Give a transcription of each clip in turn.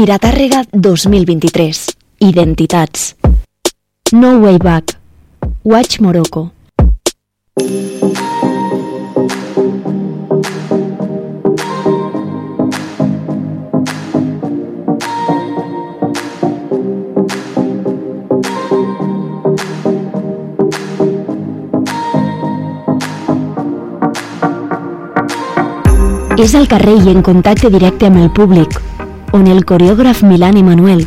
Fira Tàrrega 2023. Identitats. No Way Back. Watch Morocco. És al carrer i en contacte directe amb el públic, on el coreògraf Milan Emanuel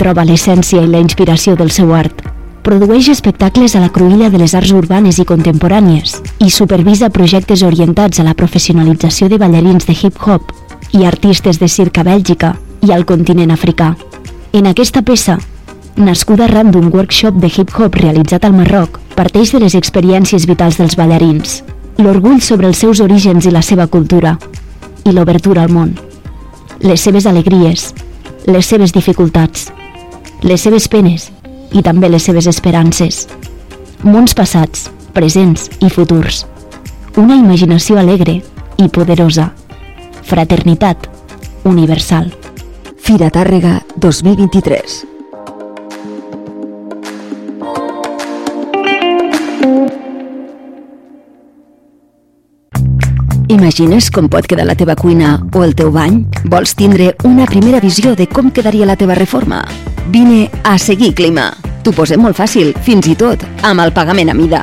troba l'essència i la inspiració del seu art. Produeix espectacles a la cruïlla de les arts urbanes i contemporànies i supervisa projectes orientats a la professionalització de ballarins de hip-hop i artistes de circ a Bèlgica i al continent africà. En aquesta peça, nascuda arran d'un workshop de hip-hop realitzat al Marroc, parteix de les experiències vitals dels ballarins, l'orgull sobre els seus orígens i la seva cultura, i l'obertura al món. Les seves alegries, les seves dificultats, les seves penes i també les seves esperances. Mons passats, presents i futurs. Una imaginació alegre i poderosa. Fraternitat universal. Fira Tàrrega 2023. Imagines com pot quedar la teva cuina o el teu bany? Vols tindre una primera visió de com quedaria la teva reforma? Vine a Seguir Clima. T'ho posem molt fàcil, fins i tot amb el pagament a mida.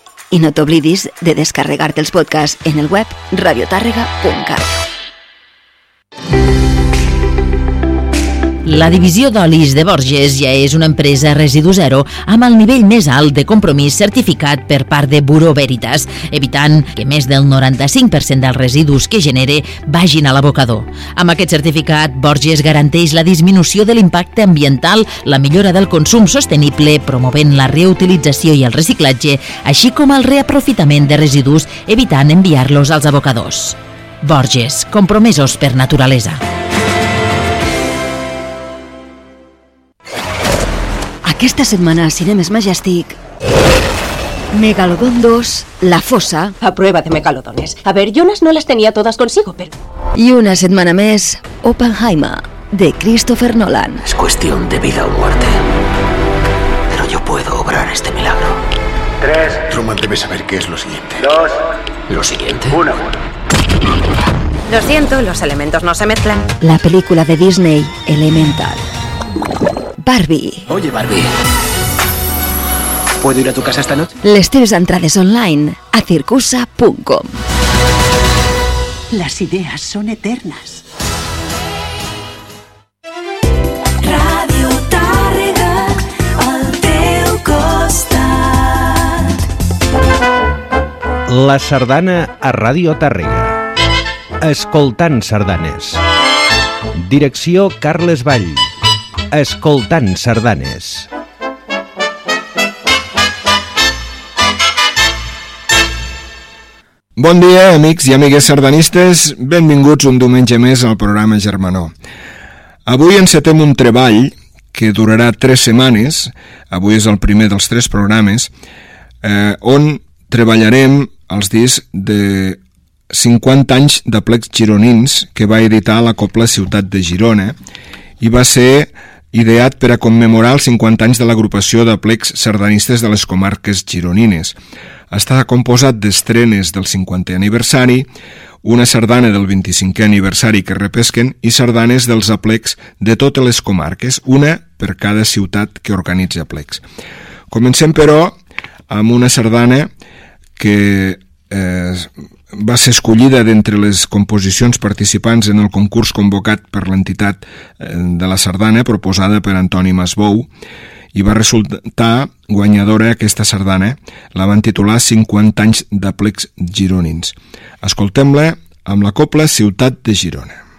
I no t'oblidis de descarregar-te els podcasts en el web radiotàrrega.cat. La divisió d'olis de Borges ja és una empresa residu zero amb el nivell més alt de compromís certificat per part de Buró Veritas, evitant que més del 95% dels residus que genere vagin a l'abocador. Amb aquest certificat, Borges garanteix la disminució de l'impacte ambiental, la millora del consum sostenible, promovent la reutilització i el reciclatge, així com el reaprofitament de residus, evitant enviar-los als abocadors. Borges, compromesos per naturalesa. Aquesta setmana a Cinemes Majestic... Megalodon 2, La Fosa A prueba de megalodones. A ver, Jonas no las tenía todas consigo, pero... i una setmana més Oppenheimer, de Christopher Nolan. Es cuestión de vida o muerte. Pero yo puedo obrar este milagro. Tres, Truman debe saber qué es lo siguiente. dos, Lo siguiente. uno. Lo siento, los elementos no se mezclan. La película de Disney, Elemental. Barbie. Oye, Barbie. ¿Puedo ir a tu casa esta noche? Les teves entrades online a circusa.com. Las ideas son eternas. Ràdio Tàrrega, al teu costat. La sardana a Ràdio Tàrrega. Escoltant sardanes. Direcció Carles Vall. Escoltant sardanes. Bon dia, amics i amigues sardanistes. Benvinguts un diumenge més al programa Germanó. Avui encetem un treball que durarà tres setmanes, avui és el primer dels tres programes, eh, on treballarem els discs de 50 anys de plecs gironins que va editar la Copla Ciutat de Girona i va ser ideat per a commemorar els 50 anys de l'agrupació de plecs sardanistes de les comarques gironines. Està composat d'estrenes del 50è aniversari, una sardana del 25è aniversari que repesquen i sardanes dels aplecs de totes les comarques, una per cada ciutat que organitza aplecs. Comencem, però, amb una sardana que eh, va ser escollida d'entre les composicions participants en el concurs convocat per l'entitat eh, de la sardana proposada per Antoni Masbou i va resultar guanyadora aquesta sardana, la van titular 50 anys de plecs gironins. Escoltem-la amb la copla Ciutat de Girona.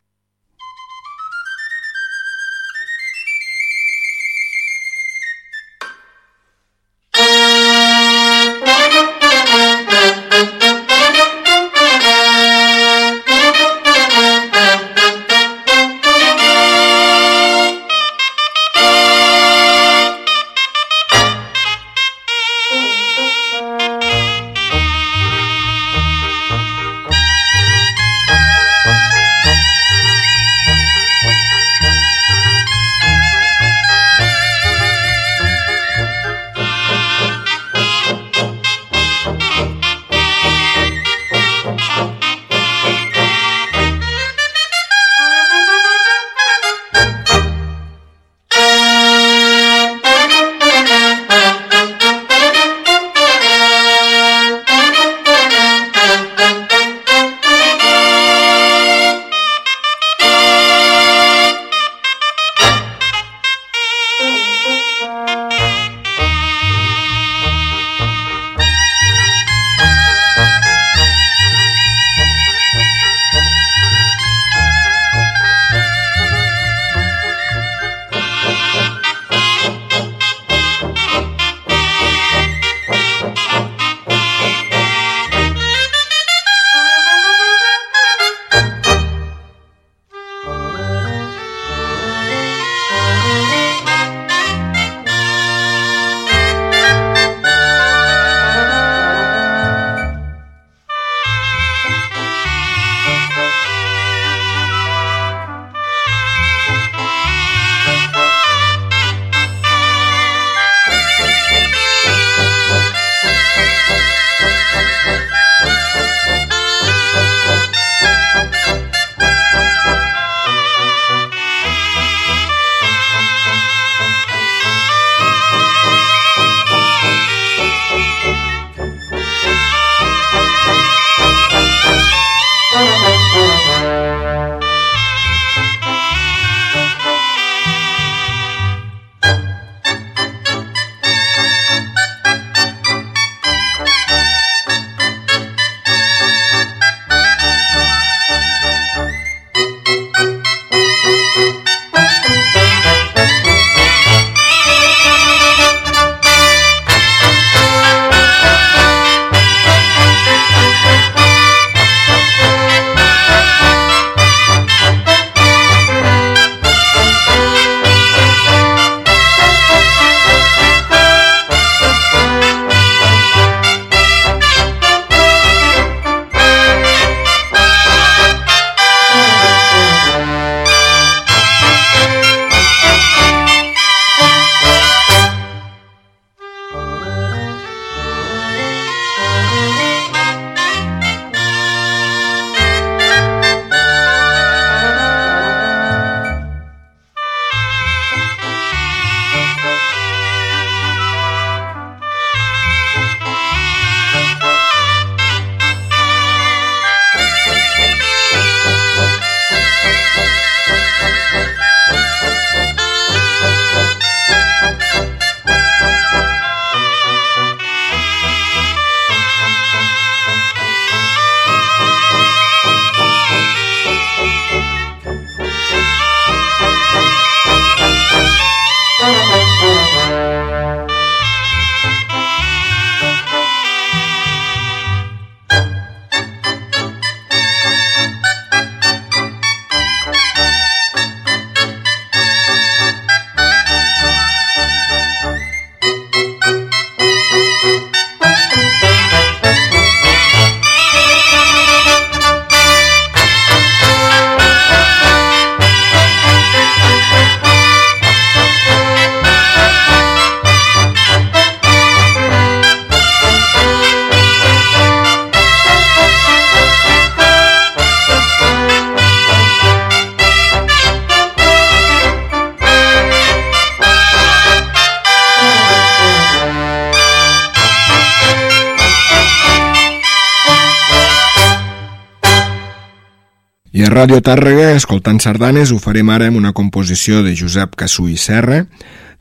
Ràdio Tàrrega, escoltant sardanes, ho farem ara amb una composició de Josep Cassú i Serra,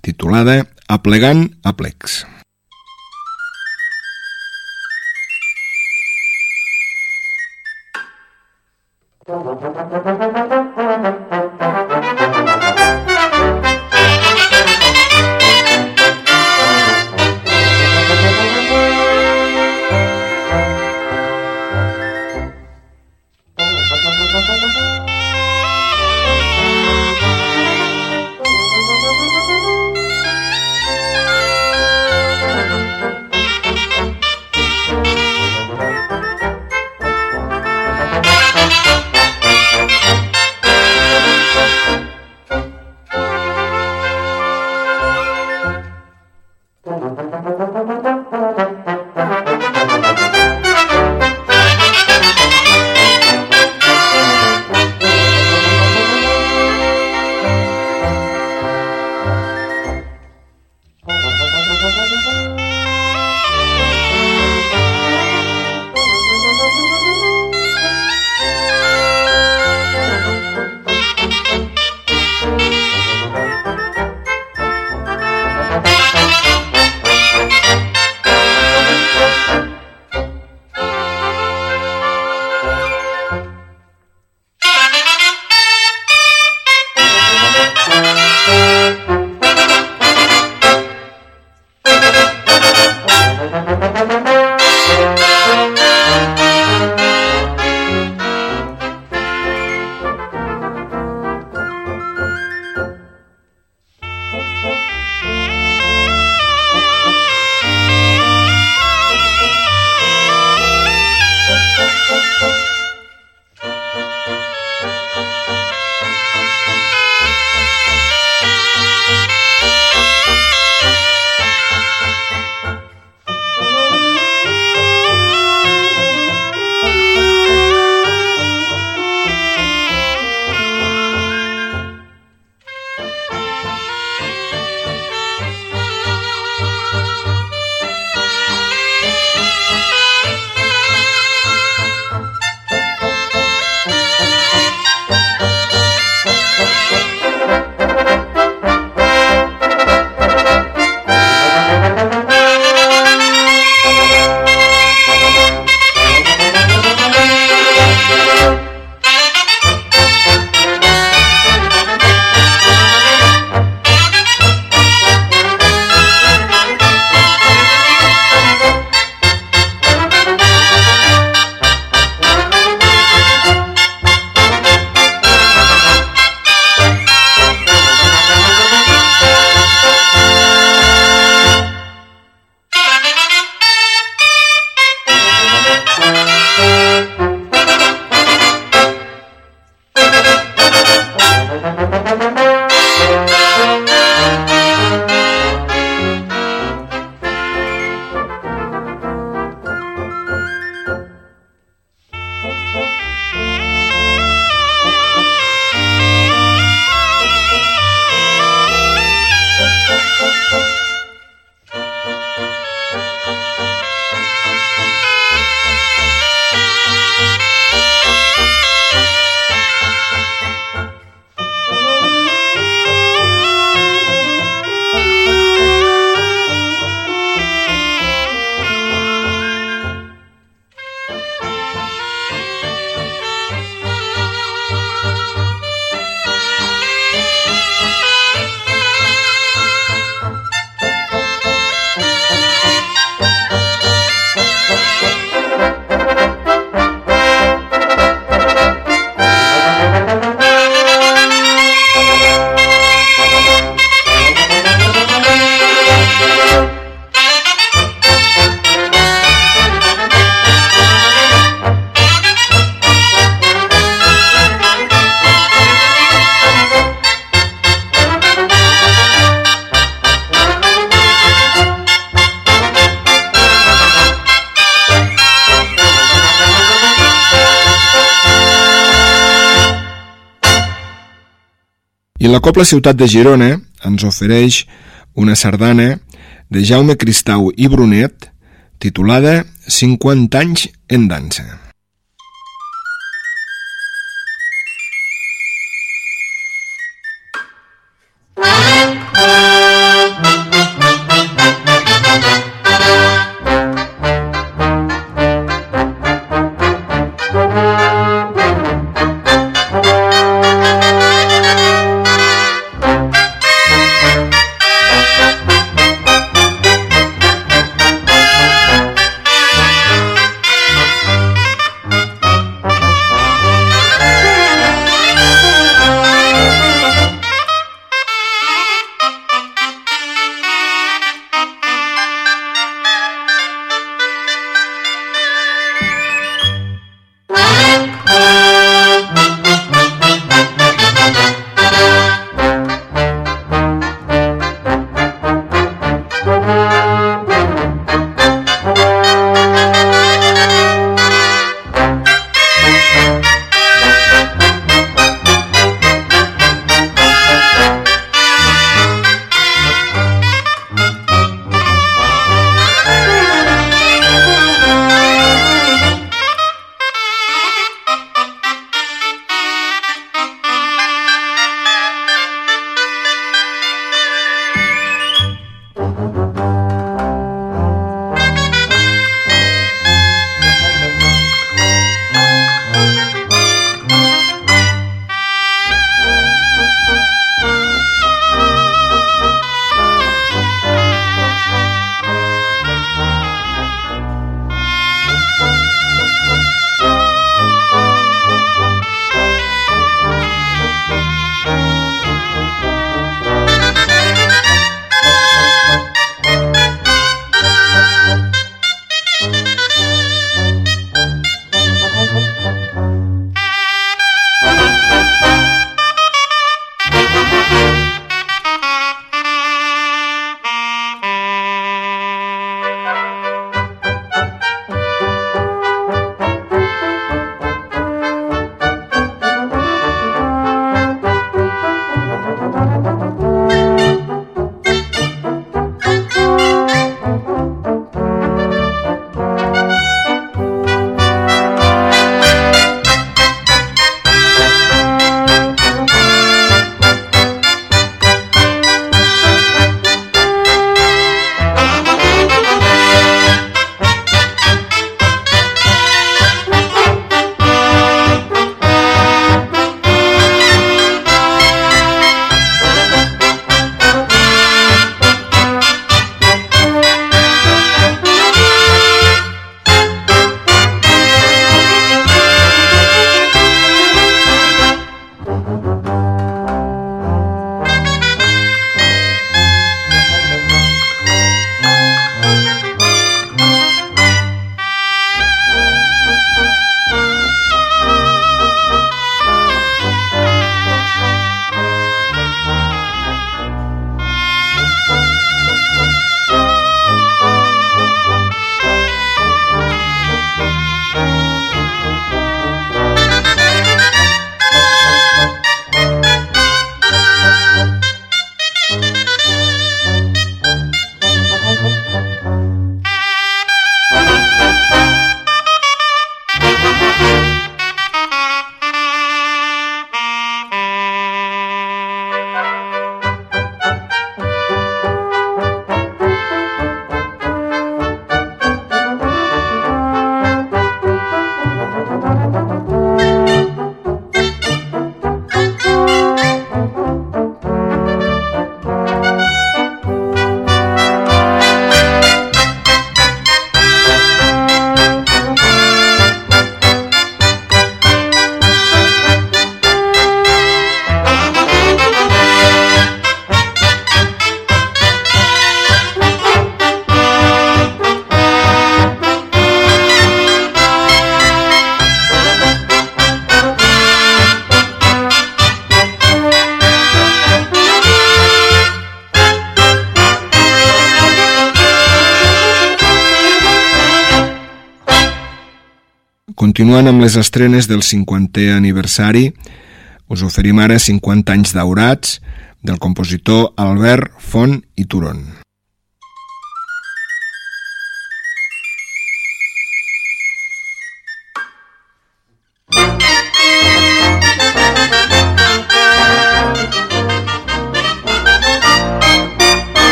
titulada Aplegant Aplecs. I la Copla Ciutat de Girona ens ofereix una sardana de Jaume Cristau i Brunet titulada 50 anys en dansa. Continuant amb les estrenes del 50è aniversari, us oferim ara 50 anys daurats del compositor Albert Font i Turon.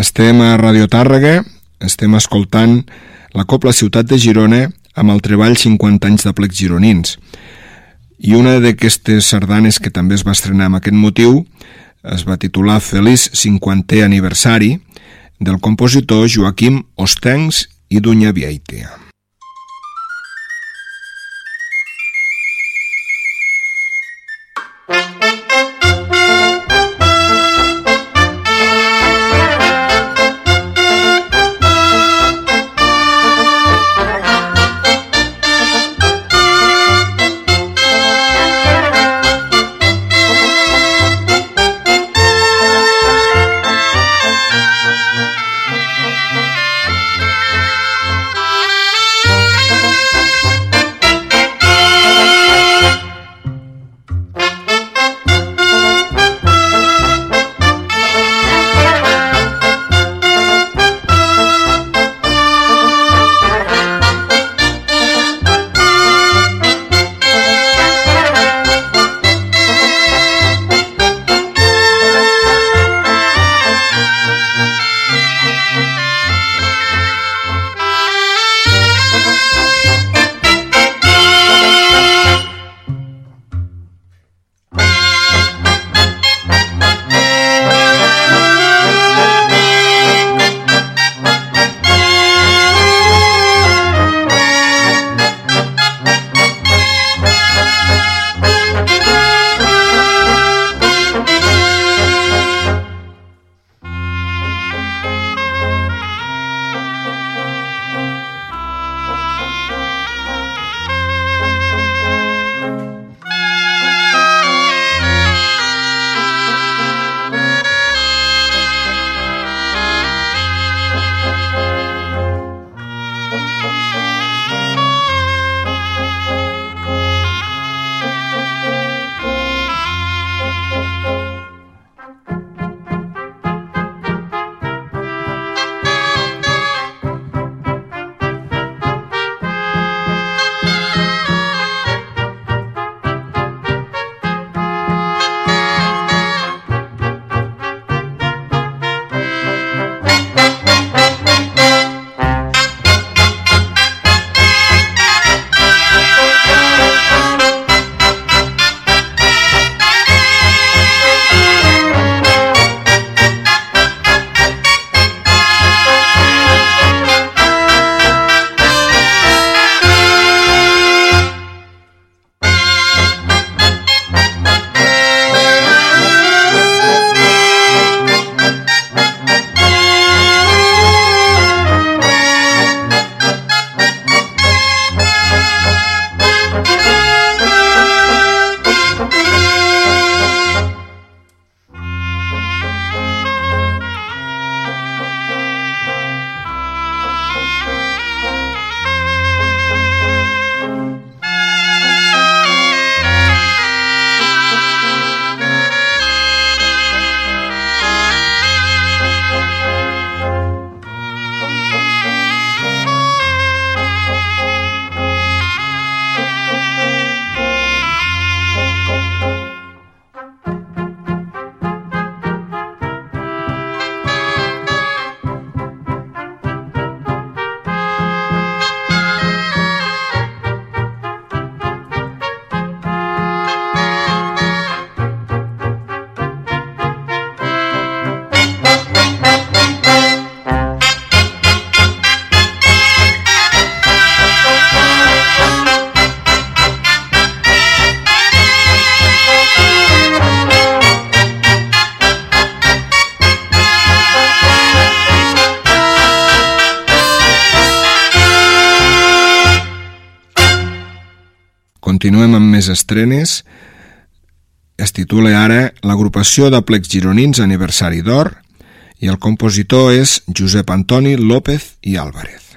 Estem a Radio Tàrrega, estem escoltant la Copla Ciutat de Girona amb el treball 50 anys de plecs gironins. i una d'aquestes sardanes que també es va estrenar amb aquest motiu es va titular Feliç 50è aniversari del compositor Joaquim Ostencs i Dunya Vieitea. Estrenes. Es titula ara l'agrupació de plecs gironins aniversari d'or i el compositor és Josep Antoni López i Álvarez.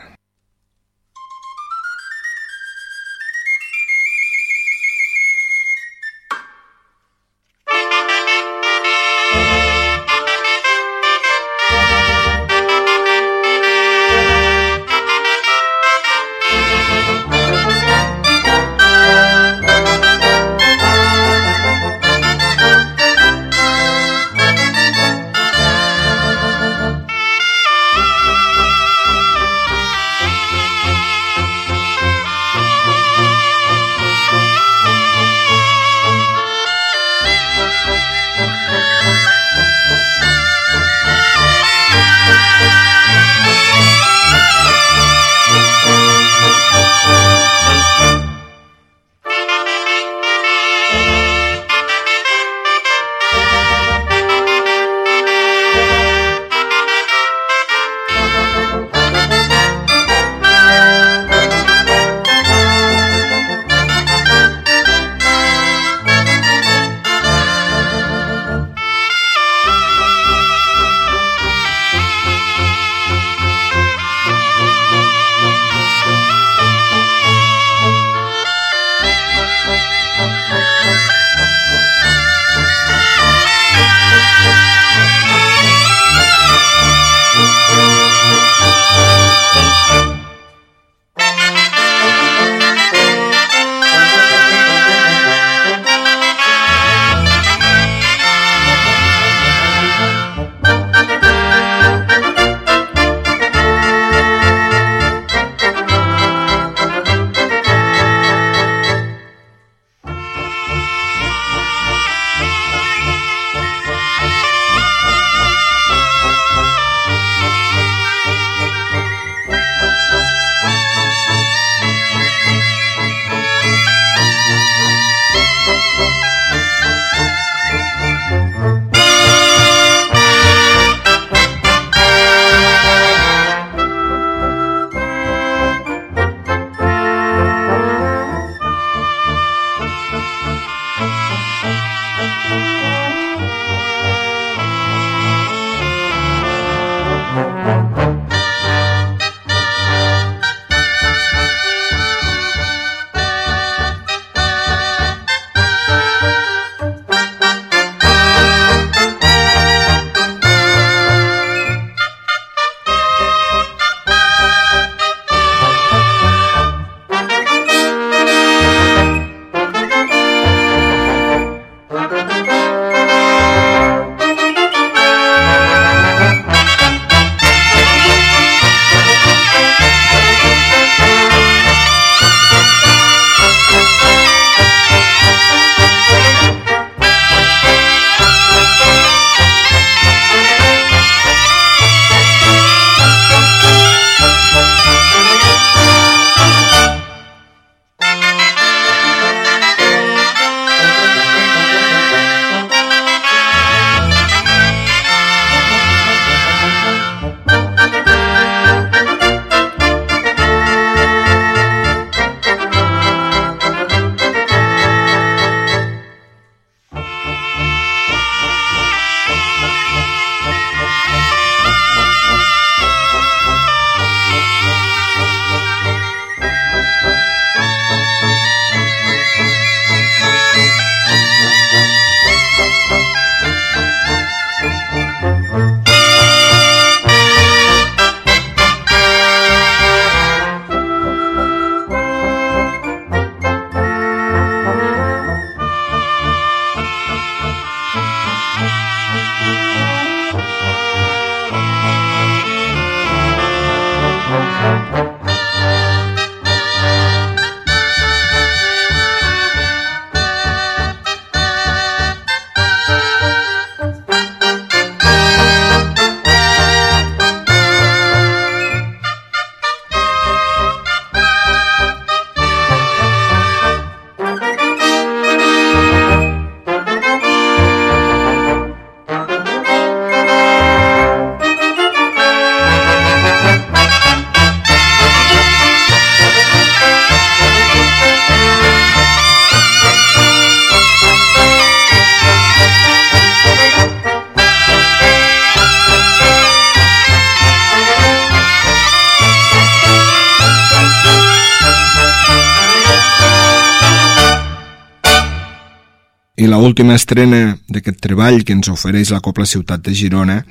I la última estrena d'aquest treball que ens ofereix la Copla Ciutat de Girona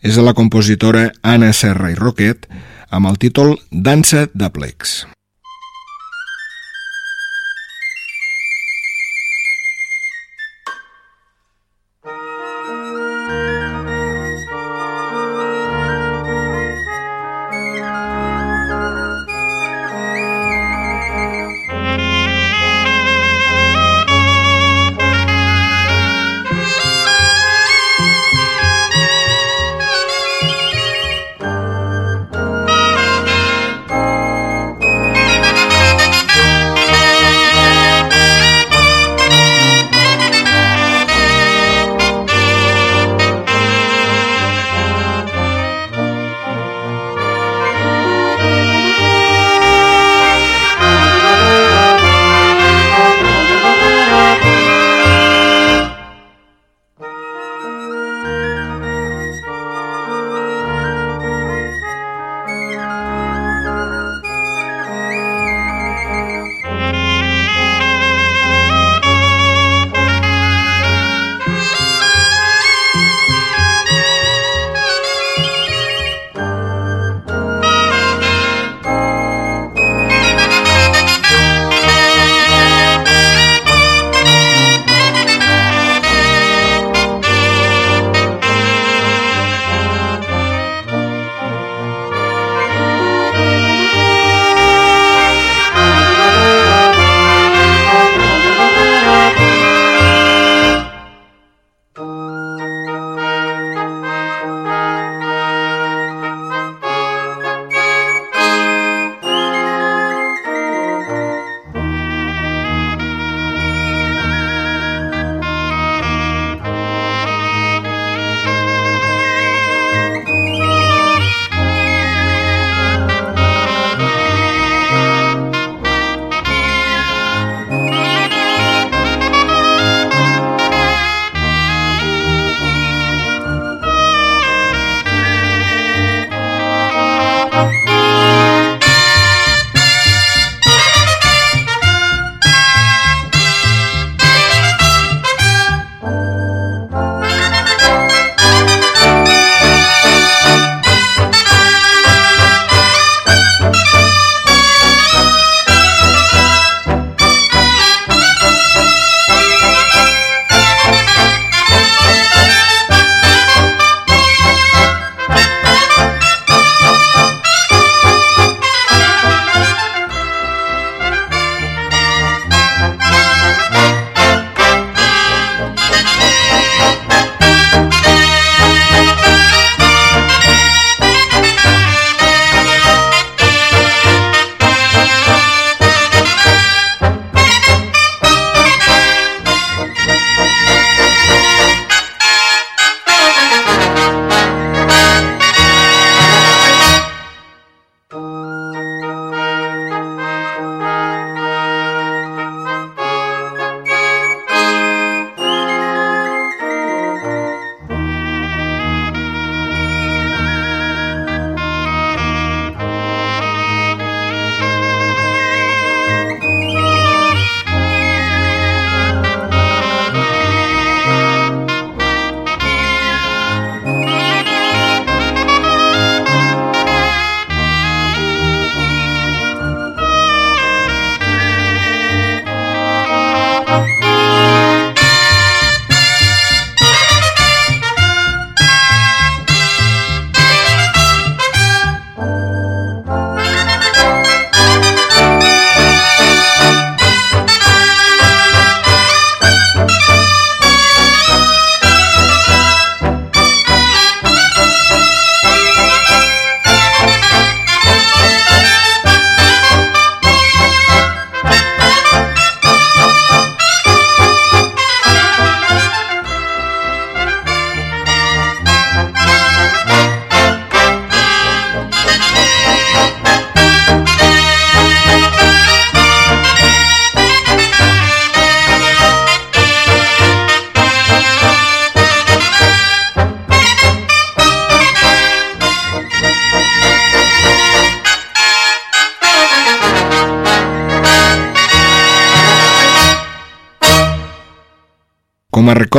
és de la compositora Anna Serra i Roquet amb el títol Dansa de Plecs.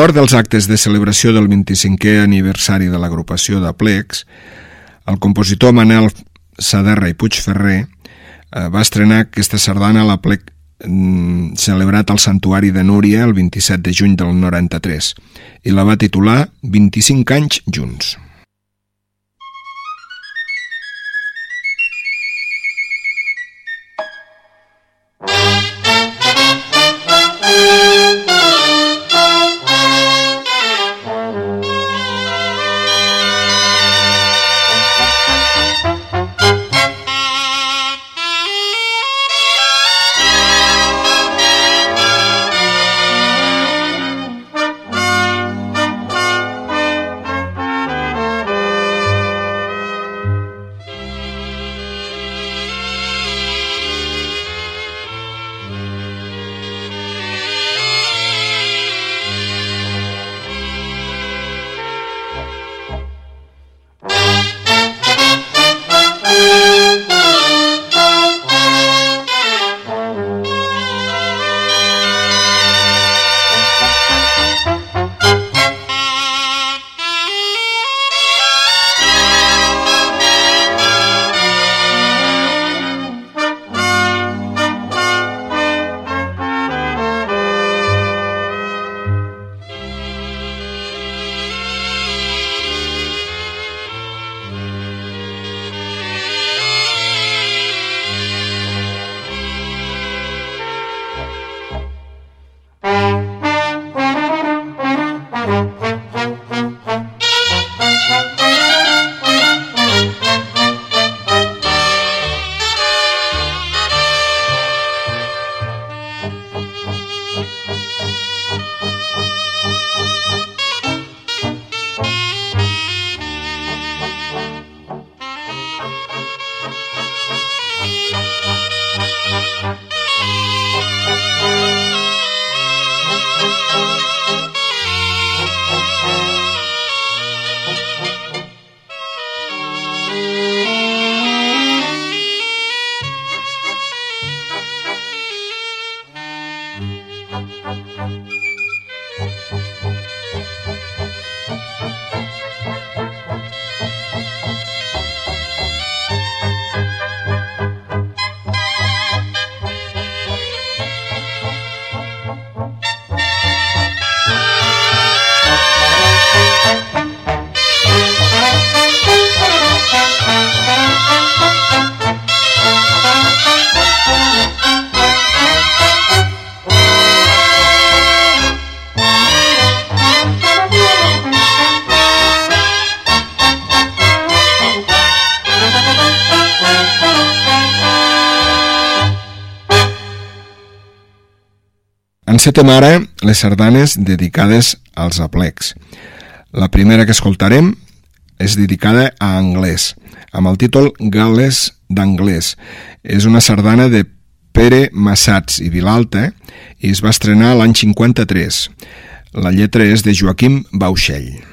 Record dels actes de celebració del 25è aniversari de l'agrupació de Plex, el compositor Manel Saderra i Puigferrer eh, va estrenar aquesta sardana a la Plec mm, celebrat al Santuari de Núria el 27 de juny del 93 i la va titular 25 anys junts. Encetem ara les sardanes dedicades als aplecs. La primera que escoltarem és dedicada a anglès, amb el títol Gales d'anglès. És una sardana de Pere Massats i Vilalta i es va estrenar l'any 53. La lletra és de Joaquim Bauxell.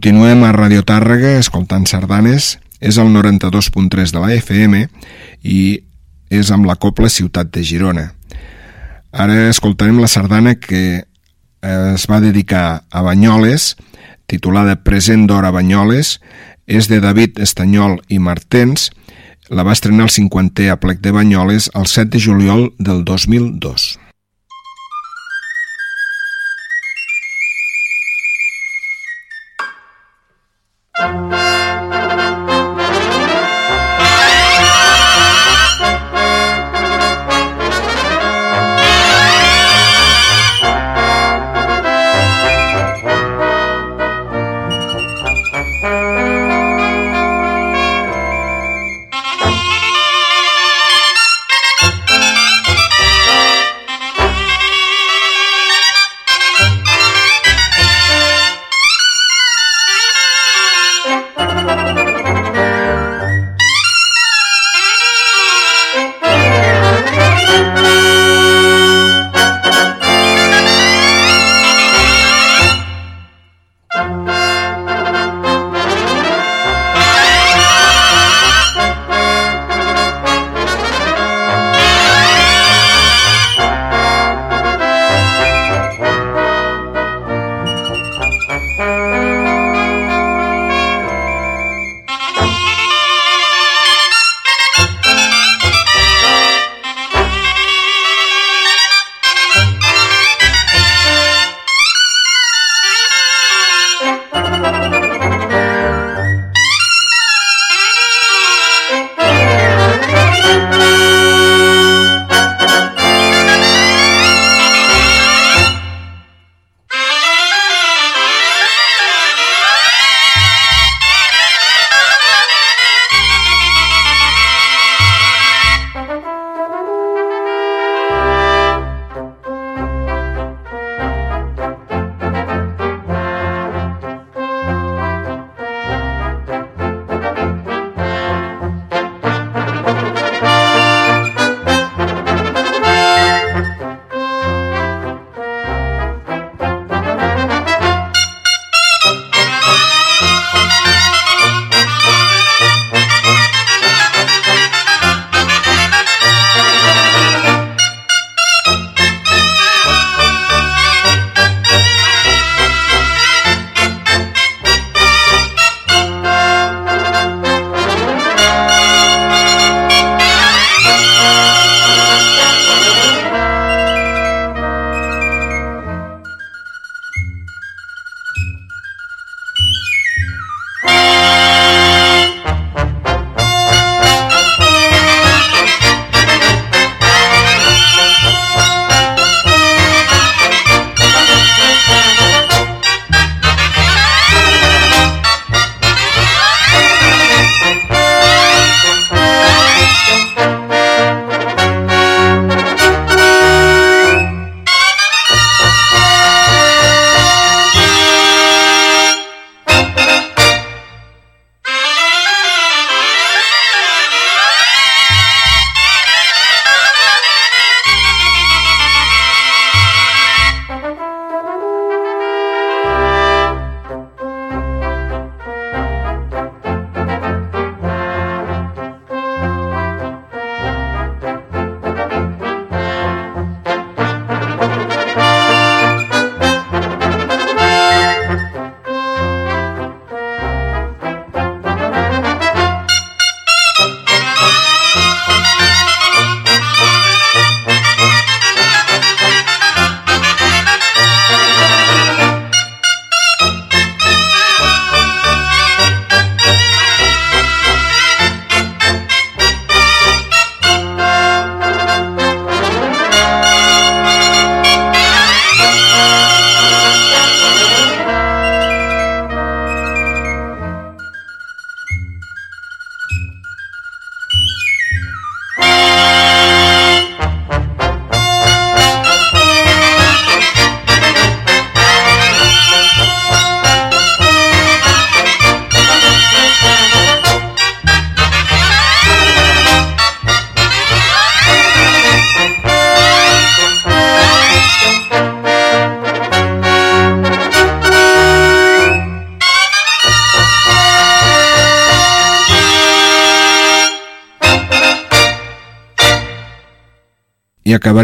Continuem a Radio Tàrrega escoltant sardanes. És el 92.3 de la FM i és amb la Copla Ciutat de Girona. Ara escoltarem la sardana que es va dedicar a Banyoles, titulada Present d'Hora Banyoles, és de David Estanyol i Martens, la va estrenar el 50è aplec de Banyoles el 7 de juliol del 2002.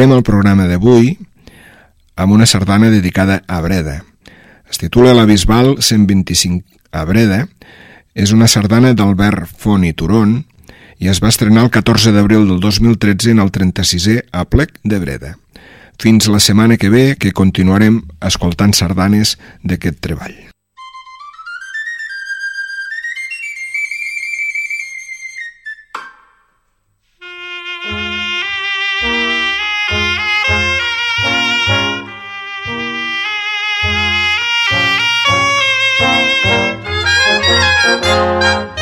Acabarem el programa d'avui amb una sardana dedicada a Breda. Es titula La Bisbal 125 a Breda. És una sardana d'Albert Font i Turon i es va estrenar el 14 d'abril del 2013 en el 36è Aplec de Breda. Fins la setmana que ve, que continuarem escoltant sardanes d'aquest treball. Música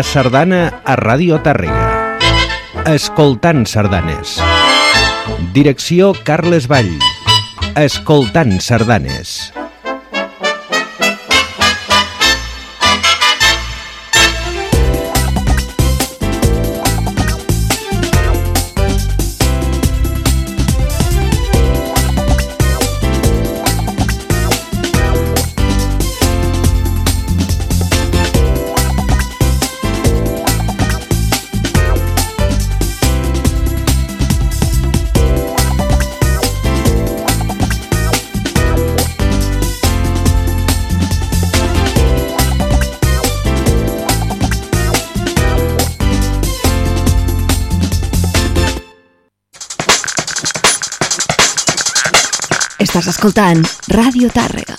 La sardana a Radio Tàrrega. Escoltant sardanes. Direcció Carles Vall. Escoltant sardanes. Estàs escoltant Radio Tàrrega.